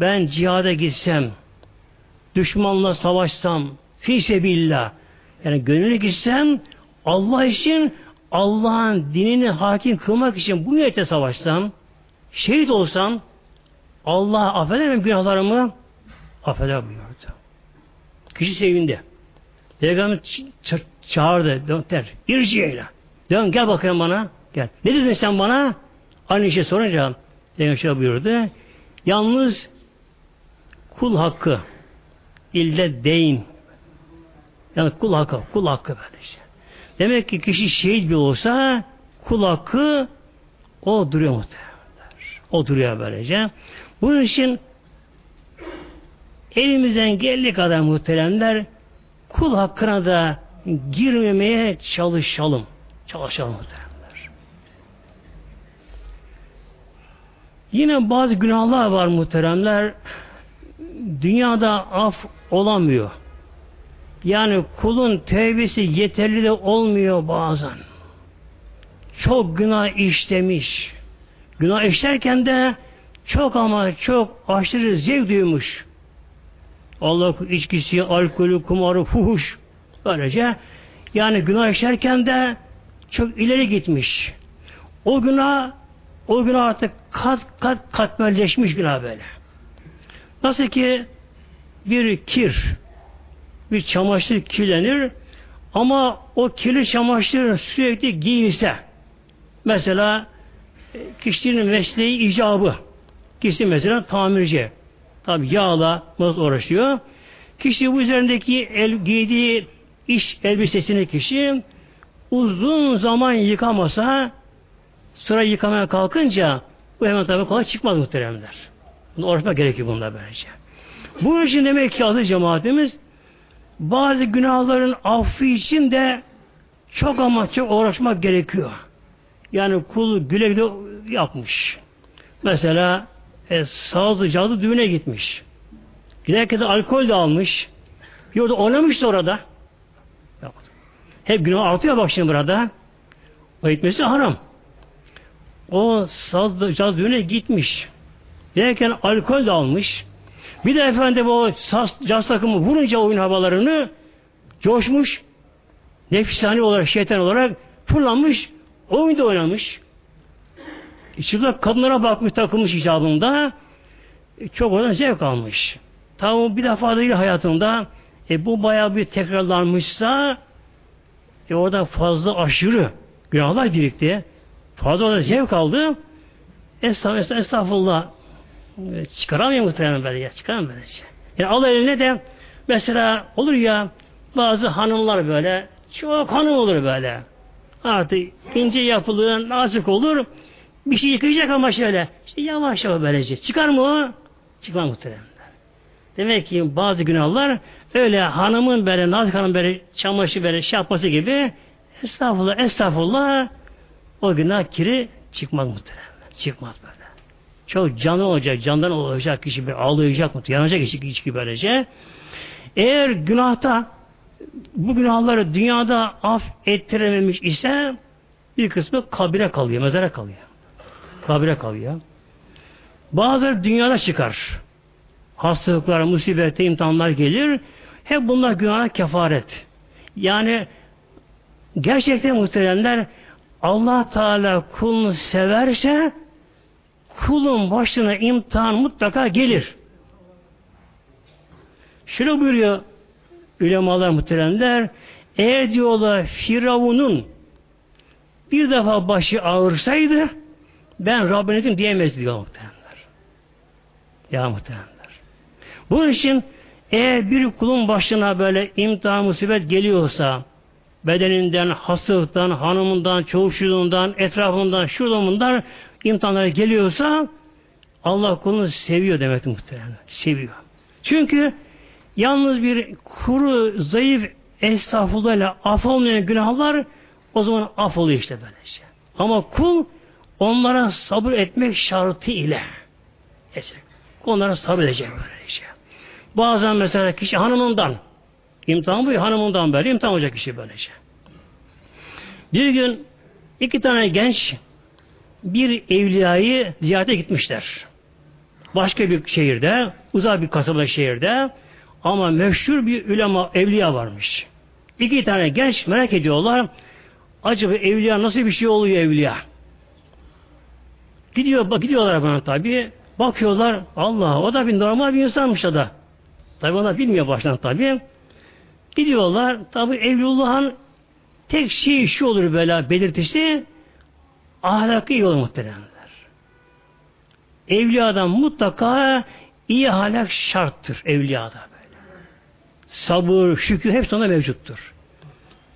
ben cihada gitsem düşmanla savaşsam fi sebillah yani gönüllü gitsem Allah için Allah'ın dinini hakim kılmak için bu niyete savaşsam şehit olsam Allah affeder mi günahlarımı? Affeder buyurdu. Kişi sevindi. Peygamber çağırdı. Der. İrciyeyle. Dön gel bakayım bana. Gel. Ne dedin sen bana? Aynı şey sorunca Peygamber buyurdu. Yalnız kul hakkı ilde deyin. Yani kul hakkı, kul hakkı böyle işte. Demek ki kişi şehit bir olsa kul hakkı o duruyor muhtemelen. O duruyor böylece. Bunun için elimizden geldiği kadar muhteremler kul hakkına da girmemeye çalışalım. Çalışalım muhteremler. Yine bazı günahlar var muhteremler. dünyada af olamıyor. Yani kulun tevbesi yeterli de olmuyor bazen. Çok günah işlemiş. Günah işlerken de çok ama çok aşırı zevk duymuş. Allah içkisi, alkolü, kumarı, fuhuş. Böylece yani günah işlerken de çok ileri gitmiş. O günah o günah artık kat kat katmerleşmiş günah böyle. Nasıl ki bir kir bir çamaşır kirlenir ama o kirli çamaşır sürekli giyilse mesela e, kişinin mesleği icabı kişi mesela tamirci tabi yağla nasıl uğraşıyor kişi bu üzerindeki el, giydiği iş elbisesini kişi uzun zaman yıkamasa sıra yıkamaya kalkınca bu hemen tabi kolay çıkmaz muhteremler. Bunu uğraşmak gerekiyor bunda böylece. Bunun için demek ki adı cemaatimiz bazı günahların affı için de çok ama çok uğraşmak gerekiyor. Yani kul güle güle yapmış. Mesela e, sazlı cadı düğüne gitmiş. Giderken de alkol de almış. Orada oynamış da orada. Hep günah artıyor bak şimdi burada. O gitmesi haram. O saz caz düğüne gitmiş. Derken alkol de almış. Bir de efendim o saz, caz takımı vurunca oyun havalarını coşmuş. Nefisani olarak, şeytan olarak fırlanmış. Oyunda oynamış. İçinde kadınlara bakmış takılmış icabında. E, çok oradan zevk almış. Tamam bir defa değil hayatında e, bu bayağı bir tekrarlanmışsa e, orada fazla aşırı günahlar birikti. Fazla orada zevk aldı. Estağfurullah, estağfurullah çıkaramıyor muhtemelen böyle ya. Çıkaramıyor böylece. Yani al eline de mesela olur ya bazı hanımlar böyle çok hanım olur böyle. Artık ince yapılı, nazik olur. Bir şey yıkayacak ama şöyle. İşte yavaş yavaş böylece. Çıkar mı o? Çıkmaz muhtemelen. Demek ki bazı günahlar öyle hanımın böyle nazik hanım böyle çamaşır böyle şey yapması gibi estağfurullah estağfurullah o günah kiri çıkmaz muhtemelen. Çıkmaz böyle. Çok canı olacak, candan olacak kişi bir ağlayacak mı? Yanacak kişi, kişi böylece. Eğer günahta bu günahları dünyada af ettirememiş ise bir kısmı kabire kalıyor, mezara kalıyor. Kabire kalıyor. Bazıları dünyada çıkar. Hastalıklar, musibet, imtihanlar gelir. Hep bunlar günahına kefaret. Yani gerçekten muhteremler Allah Teala kulunu severse kulun başına imtihan mutlaka gelir. Şöyle buyuruyor ulemalar muhteremler eğer diyorlar Firavun'un bir defa başı ağırsaydı ben Rabbinetim diyemezdi diyor muhteremler. Ya muhteremler. Bunun için eğer bir kulun başına böyle imtihan musibet geliyorsa bedeninden, hastalıktan, hanımından, çoğuşluğundan, etrafından, şuradan imtihanlara geliyorsa Allah kulunu seviyor demektir muhtemelen. Seviyor. Çünkü yalnız bir kuru, zayıf estağfurullah ile af olmayan günahlar o zaman af oluyor işte böylece. Ama kul onlara sabır etmek şartı ile onlara sabır edecek böylece. Bazen mesela kişi hanımından imtihan bu hanımından böyle imtihan olacak kişi böylece. Bir gün iki tane genç bir evliyayı ziyarete gitmişler. Başka bir şehirde, uzak bir kasaba şehirde ama meşhur bir ulema evliya varmış. İki tane genç merak ediyorlar. Acaba evliya nasıl bir şey oluyor evliya? Gidiyor, bak gidiyorlar bana tabi. Bakıyorlar, Allah o da bir normal bir insanmış da. Tabi ona bilmiyor baştan tabi. Gidiyorlar, tabi Evliyullah'ın tek şey şu olur böyle belirtisi ahlakı iyi olur muhteremler. Evliyadan mutlaka iyi ahlak şarttır evliyada böyle. Sabır, şükür hepsi onda mevcuttur.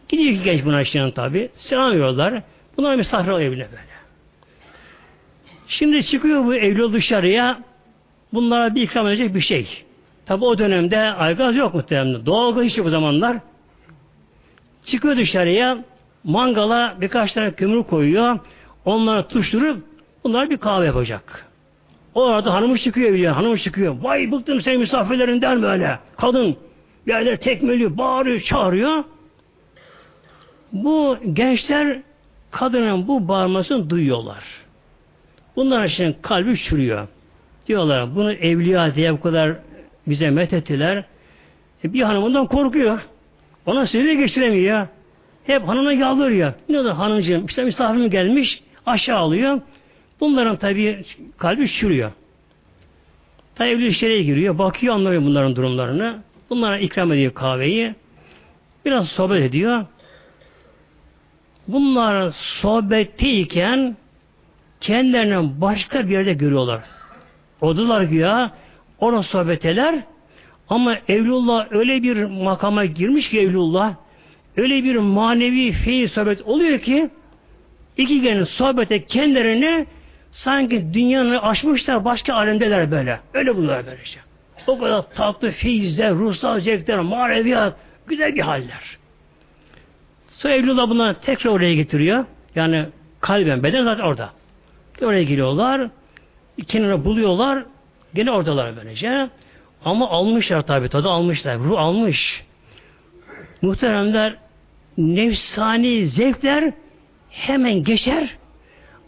Gidiyor ki genç buna işleyen tabi. Selam veriyorlar. Bunlar misafir evli böyle. Şimdi çıkıyor bu evli dışarıya bunlara bir ikram edecek bir şey. Tabi o dönemde aygaz yok muhtemelen. Doğalgaz hiç yok o zamanlar. Çıkıyor dışarıya mangala birkaç tane kömür koyuyor. Onları tuşturup bunlar bir kahve yapacak. O arada hanımı çıkıyor biliyor. Hanımı çıkıyor. Vay bıktım senin misafirlerinden böyle. Kadın yerler tekmeliyor, bağırıyor, çağırıyor. Bu gençler kadının bu bağırmasını duyuyorlar. Bunlar için kalbi çürüyor. Diyorlar bunu evliya diye bu kadar bize methettiler. E bir hanımından korkuyor. Ona sinir geçiremiyor. Hep hanımına yalvarıyor. Ne da hanımcığım işte misafirim gelmiş aşağı alıyor. Bunların tabi kalbi çürüyor. Tabi evli işlere giriyor. Bakıyor anlıyor bunların durumlarını. Bunlara ikram ediyor kahveyi. Biraz sohbet ediyor. Bunlar sohbetteyken kendilerini başka bir yerde görüyorlar. Odalar güya orada sohbeteler ama Evlullah öyle bir makama girmiş ki Evlullah öyle bir manevi feyiz sohbet oluyor ki iki genç sohbete kendilerini sanki dünyanın aşmışlar başka alemdeler böyle. Öyle buluyorlar böyle işte. O kadar tatlı feyizler, ruhsal zevkler, maneviyat, güzel bir haller. Sonra Evlullah buna tekrar oraya getiriyor. Yani kalben, beden zaten orada. Oraya geliyorlar. Kenara buluyorlar. Gene oradalar böylece. Ama almışlar tabi tadı almışlar. Ruh almış. Muhteremler nefsani zevkler hemen geçer.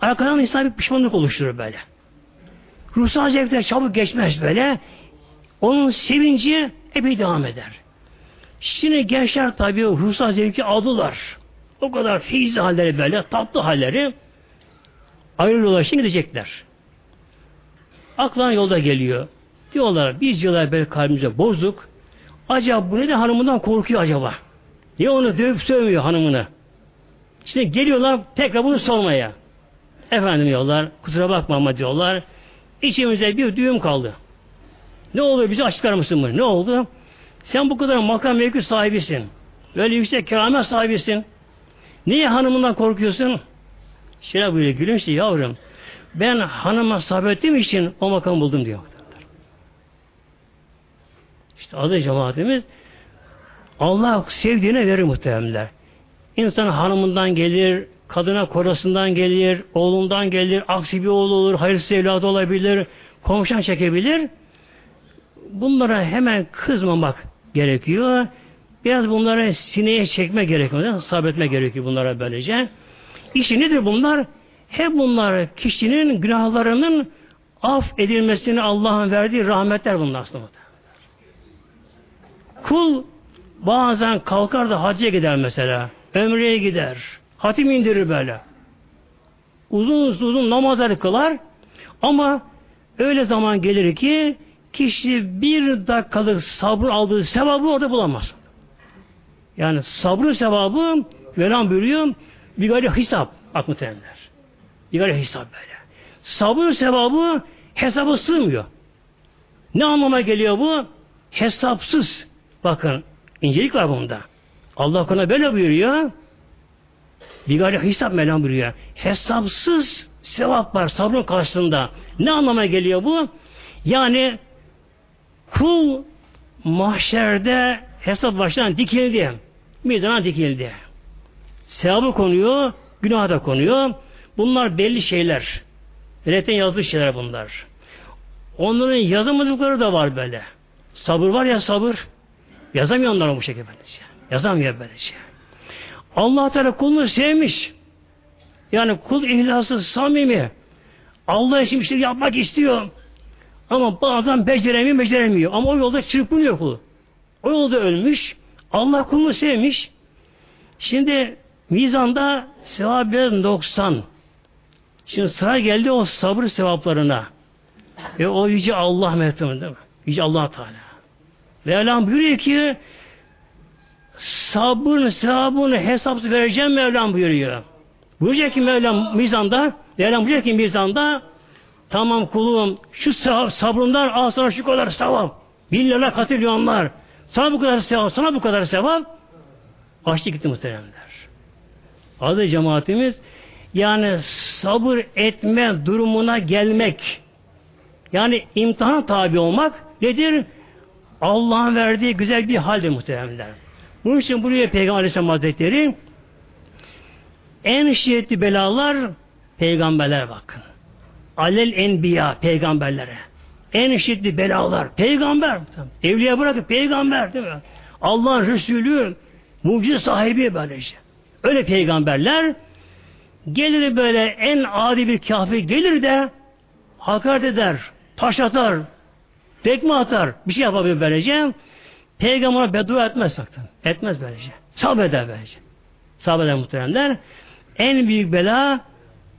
Arkadan insan bir pişmanlık oluşturur böyle. Ruhsal zevkler çabuk geçmez böyle. Onun sevinci epey devam eder. Şimdi gençler tabi ruhsal zevki aldılar. O kadar feyizli halleri böyle, tatlı halleri ayrılıyorlar şimdi gidecekler. Aklına yolda geliyor. Diyorlar biz diyorlar böyle kalbimize bozduk. Acaba bu ne de hanımından korkuyor acaba? Niye onu dövüp sövmüyor hanımını? İşte geliyorlar tekrar bunu sormaya. Efendim diyorlar, kusura bakma ama diyorlar. İçimizde bir düğüm kaldı. Ne oluyor bize açıklar mısın bunu? Ne oldu? Sen bu kadar makam mevki sahibisin. Böyle yüksek keramet sahibisin. Niye hanımından korkuyorsun? Şöyle böyle gülünç yavrum. Ben hanıma sabrettiğim için o makam buldum diyor. İşte adı cemaatimiz Allah sevdiğine verir muhteremler. İnsan hanımından gelir, kadına korasından gelir, oğlundan gelir, aksi bir oğlu olur, hayırsız evladı olabilir, komşan çekebilir. Bunlara hemen kızmamak gerekiyor. Biraz bunlara sineye çekme gerekiyor. Sabretme gerekiyor bunlara böylece. İşte nedir bunlar? Hep bunlar kişinin günahlarının af edilmesini Allah'ın verdiği rahmetler bunlar aslında. Kul bazen kalkar da hacca gider mesela. Ömreye gider. Hatim indirir böyle. Uzun uzun namazları kılar ama öyle zaman gelir ki kişi bir dakikalık sabır aldığı sevabı orada bulamaz. Yani sabrın sevabı Mevlam buyuruyor bir gayri hesap aklı terimler. Gayri hesap böyle. Sabır sevabı hesaba sığmıyor. Ne anlama geliyor bu? Hesapsız. Bakın incelik var bunda. Allah kana böyle buyuruyor. Bir gayri hesap Mevlam buyuruyor. Hesapsız sevap var sabrın karşısında. Ne anlama geliyor bu? Yani kul mahşerde hesap baştan dikildi. Mizana dikildi. Sevabı konuyor, günah da konuyor. Bunlar belli şeyler. Milletin yazdığı şeyler bunlar. Onların yazamadıkları da var böyle. Sabır var ya sabır. Yazamıyor onlara bu şekilde böylece. Yazamıyor böylece. Allah Teala kulunu sevmiş. Yani kul ihlası, samimi. Allah için bir şey yapmak istiyor. Ama bazen beceremiyor, beceremiyor. Ama o yolda çırpınıyor kul. O yolda ölmüş. Allah kulunu sevmiş. Şimdi mizanda sevap 90. Şimdi sıra geldi o sabır sevaplarına. Ve o yüce Allah mertebinde değil mi? Yüce Allah Teala. Ve Mevlam buyuruyor ki sabrın sevabını hesapsız vereceğim Mevlam buyuruyor. Buyuracak ki Mevlam mizanda Mevlam buyuracak ki mizanda tamam kulum şu sabrından al sana şu kadar sevap. Bin lira katrilyonlar. Sana bu kadar sevap, sana bu kadar sevap. Açtı gitti muhteremler. Adı cemaatimiz yani sabır etme durumuna gelmek yani imtihan tabi olmak nedir? Allah'ın verdiği güzel bir haldir muhteremler. Bunun için buraya Peygamber Aleyhisselam Hazretleri en şiddetli belalar peygamberler bakın. alel enbiya peygamberlere. En şiddetli belalar. Peygamber. Evliya bırakıp peygamber değil mi? Allah'ın Resulü mucize sahibi böylece. Öyle peygamberler gelir böyle en adi bir kafir gelir de hakaret eder, taş atar, tekme atar, bir şey yapabilir böylece. Peygamber'e beddua etmez sakın. Etmez böylece. Sabreder böylece. Sabreder muhteremler. En büyük bela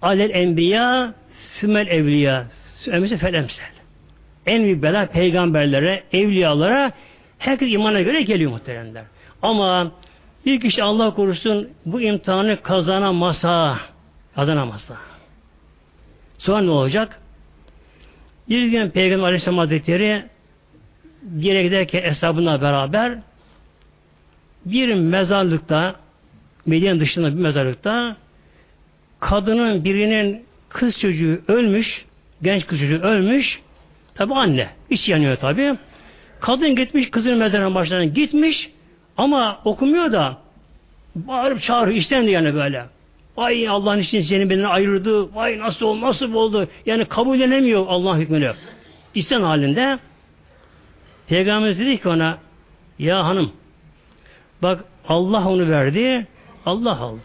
alel enbiya sümel evliya sümemisi felemsel. En büyük bela peygamberlere, evliyalara herkes imana göre geliyor muhteremler. Ama bir kişi Allah korusun bu imtihanı kazanamasa kazanamasa sonra ne olacak? Bir gün Peygamber Aleyhisselam Hazretleri bir yere giderken hesabına beraber bir mezarlıkta Medine dışında bir mezarlıkta kadının birinin kız çocuğu ölmüş, genç kız çocuğu ölmüş, tabi anne, iç yanıyor tabi. Kadın gitmiş, kızın mezarına başlarına gitmiş ama okumuyor da bağırıp çağırıyor, işten de yani böyle. Vay Allah'ın için seni benden ayırdı, vay nasıl oldu, nasıl oldu, yani kabul edemiyor Allah hükmünü. İsten halinde Peygamberimiz dedi ki ona ya hanım bak Allah onu verdi Allah aldı.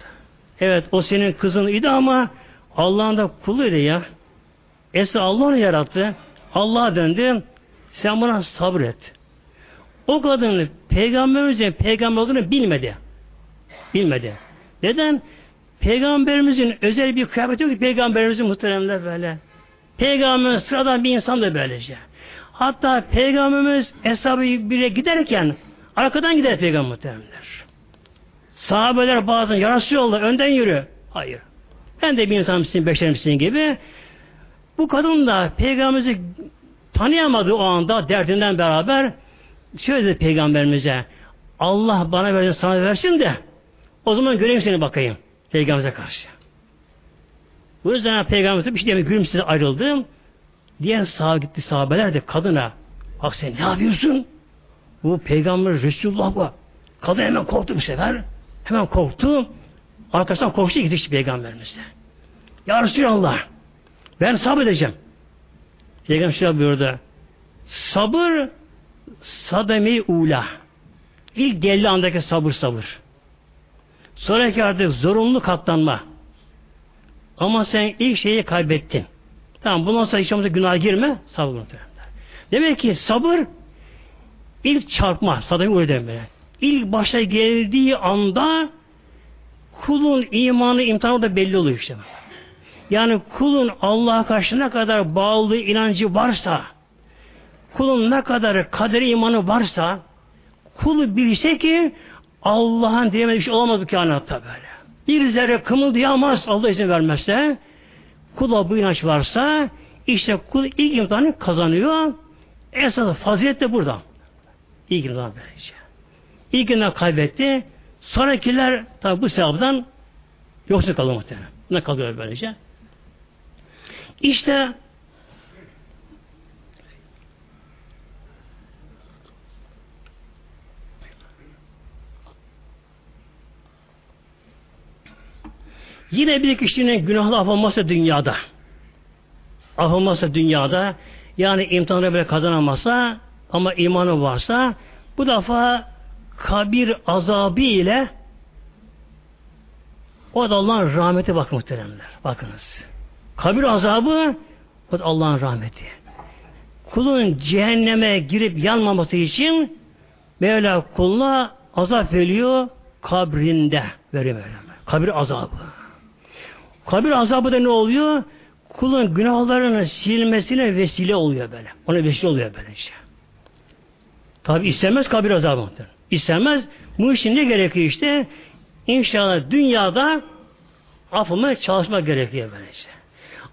Evet o senin kızın idi ama Allah'ın da kuluydu ya. Esra Allah onu yarattı. Allah'a döndü. Sen buna sabret. O kadın peygamberimizin peygamber olduğunu bilmedi. Bilmedi. Neden? Peygamberimizin özel bir kıyafeti yok ki peygamberimizin muhteremler böyle. Peygamberimiz sıradan bir insan da böylece. Hatta Peygamberimiz hesabı bire giderken arkadan gider Peygamber muhteremler. Sahabeler bazen yaraşıyorlar, önden yürü. Hayır. Ben de bir insan mısın, beşer misin gibi. Bu kadın da Peygamberimizi tanıyamadı o anda derdinden beraber şöyle dedi Peygamberimize Allah bana versin sana versin de o zaman göreyim seni bakayım. Peygamberimize karşı. Bu yüzden Peygamberimize bir şey demiyor. Gülümsüze ayrıldım. Diğer sahabe gitti sahabeler de kadına bak sen ne yapıyorsun? Bu peygamber Resulullah bu. Kadın hemen korktu bu sefer. Hemen korktu. Arkasından koştu gitti peygamberimize. Ya Resulallah ben sabredeceğim. Peygamber şöyle buyurdu. Sabır sademi ula. İlk geldi andaki sabır sabır. Sonraki artık zorunlu katlanma. Ama sen ilk şeyi kaybettin. Tamam bundan sonra olmazsa günah girme. Sabır. Demek ki sabır ilk çarpma. Sademi öyle demeye. İlk başta geldiği anda kulun imanı imtihanı da belli oluyor işte. Yani kulun Allah'a karşı ne kadar bağlı inancı varsa kulun ne kadar kaderi imanı varsa kulu bilse ki Allah'ın diyemediği şey olamaz bu kainatta böyle. Bir zerre kımıldayamaz Allah izin vermezse kula bu inanç varsa işte kul ilk imtihanı kazanıyor. Esas fazilet de burada. İlk imtihan böylece. İlk imtihan kaybetti. Sonrakiler tabi bu sevaptan yoksa kalıyor muhtemelen. Ne kalıyor böylece? İşte Yine bir kişinin günahlı af dünyada. Af dünyada yani imtihanı böyle kazanamazsa ama imanı varsa bu defa kabir azabı ile o da Allah'ın rahmeti bakın muhteremler. Bakınız. Kabir azabı o da Allah'ın rahmeti. Kulun cehenneme girip yanmaması için Mevla kuluna azap veriyor kabrinde veriyor Mevla. Kabir azabı. Kabir azabı da ne oluyor? Kulun günahlarını silmesine vesile oluyor böyle. Ona vesile oluyor böyle işte. Tabi istemez kabir azabı. İstemez. Bu için ne gerekiyor işte? İnşallah dünyada afıma çalışmak gerekiyor böylece.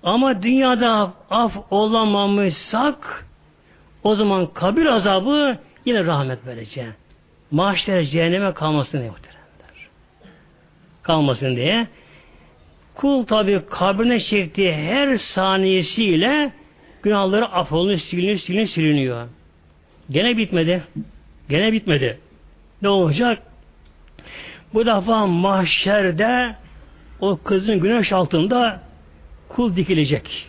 Ama dünyada af olamamışsak o zaman kabir azabı yine rahmet böylece. Maaşlar cehenneme kalmasın diye muhteremler. Kalmasın diye. Kul tabi kabrine çektiği her saniyesiyle günahları affolunur, siliniyor, siliniyor, siliniyor. Gene bitmedi. Gene bitmedi. Ne olacak? Bu defa mahşerde o kızın güneş altında kul dikilecek.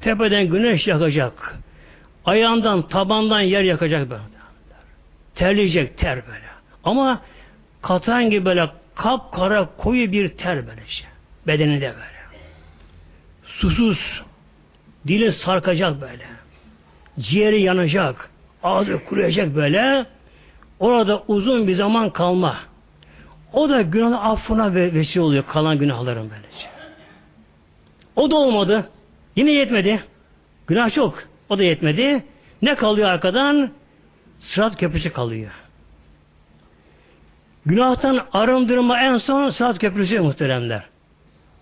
Tepeden güneş yakacak. Ayağından, tabandan yer yakacak böyle. Terleyecek ter böyle. Ama katan gibi böyle kapkara koyu bir ter böyle şey. Bedeninde böyle. Susuz. Dili sarkacak böyle. Ciğeri yanacak. Ağzı kuruyacak böyle. Orada uzun bir zaman kalma. O da günah affına vesile oluyor kalan günahların böylece. O da olmadı. Yine yetmedi. Günah çok. O da yetmedi. Ne kalıyor arkadan? Sırat köprüsü kalıyor. Günahtan arındırma en son sırat köprüsü muhteremler.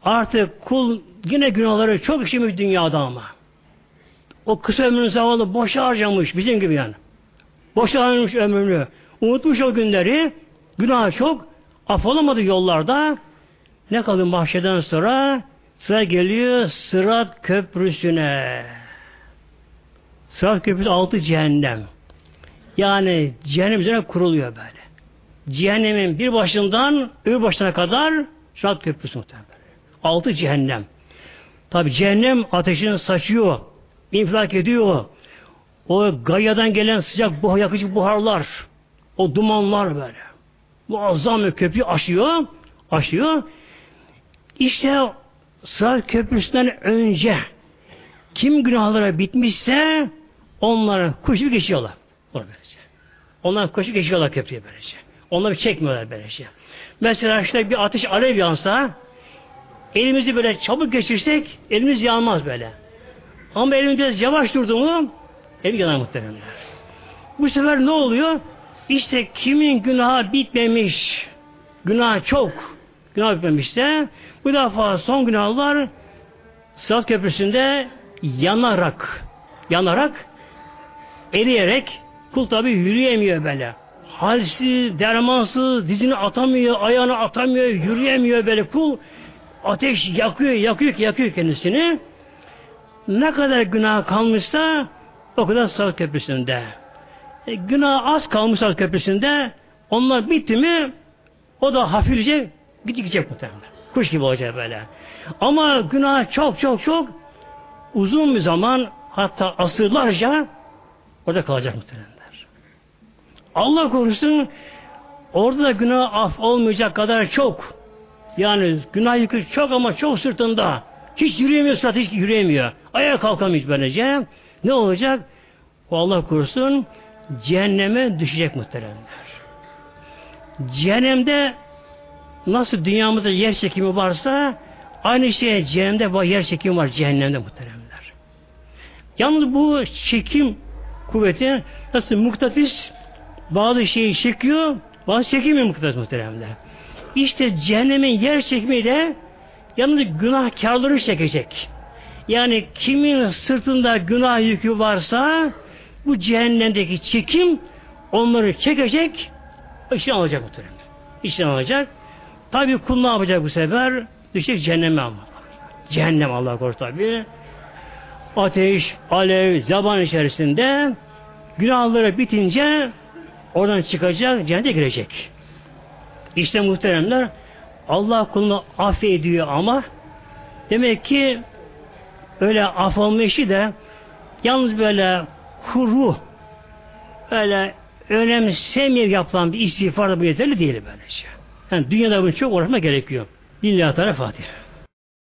Artık kul yine günahları çok işlemiş dünyada ama. O kısa ömrünü zavallı boşa harcamış bizim gibi yani. Boşa harcamış ömrünü. Unutmuş o günleri. Günah çok. Affolamadı yollarda. Ne kaldı mahşeden sonra? Sıra geliyor Sırat Köprüsü'ne. Sırat Köprüsü altı cehennem. Yani cehennem üzerine kuruluyor böyle. Cehennemin bir başından öbür başına kadar Sırat Köprüsü muhtemelen. Altı cehennem. Tabi cehennem ateşini saçıyor. infilak ediyor. O gayadan gelen sıcak buhar, yakıcı buharlar. O dumanlar böyle. Muazzam bir köprü aşıyor. Aşıyor. İşte Sırat Köprüsü'nden önce kim günahlara bitmişse onları koşup geçiyorlar. Böylece. Onlar koşup geçiyorlar köprüye böylece. Onları çekmiyorlar böylece. Mesela işte bir ateş alev yansa elimizi böyle çabuk geçirsek elimiz yanmaz böyle. Ama elimiz biraz yavaş durdu mu el yanar muhteremler. Bu sefer ne oluyor? İşte kimin günahı bitmemiş, günah çok, günah bitmemişse bu defa son günahlar Sırat Köprüsü'nde yanarak, yanarak, eriyerek kul tabi yürüyemiyor böyle. Halsiz, dermansız, dizini atamıyor, ayağını atamıyor, yürüyemiyor böyle kul. Ateş yakıyor, yakıyor, yakıyor kendisini. Ne kadar günah kalmışsa o kadar Sırat Köprüsü'nde. E, günah az kalmış Sırat Köprüsü'nde onlar bitti mi o da hafifçe gidecek muhtemelen. Kuş gibi olacak böyle. Ama günah çok çok çok uzun bir zaman hatta asırlarca orada kalacak muhtemelenler. Allah korusun orada da günah af olmayacak kadar çok. Yani günah yükü çok ama çok sırtında. Hiç yürüyemiyor sırat hiç yürüyemiyor. Ayağa kalkamıyor böylece. Ne olacak? O Allah korusun cehenneme düşecek muhteremler. Cehennemde nasıl dünyamızda yer çekimi varsa aynı şey cehennemde yer çekimi var cehennemde muhteremler. Yalnız bu çekim kuvveti nasıl muktatis bazı şeyi çekiyor, bazı çekimiyor muktatis muhteremler. İşte cehennemin yer çekimi de yalnız günahkarları çekecek. Yani kimin sırtında günah yükü varsa bu cehennemdeki çekim onları çekecek, işini alacak muhtemelen. İşini alacak. Tabi kul ne yapacak bu sefer? Düşecek cehenneme ama. Cehennem Allah korusun tabi. Ateş, alev, zaman içerisinde günahları bitince oradan çıkacak, cennete girecek. İşte muhteremler Allah kulunu affediyor ama demek ki öyle af de yalnız böyle kuru öyle önemsemiyor yapılan bir istiğfar da bu yeterli değil böylece. Yani dünyada bunu çok uğraşma gerekiyor. Lillahi Teala Fatiha.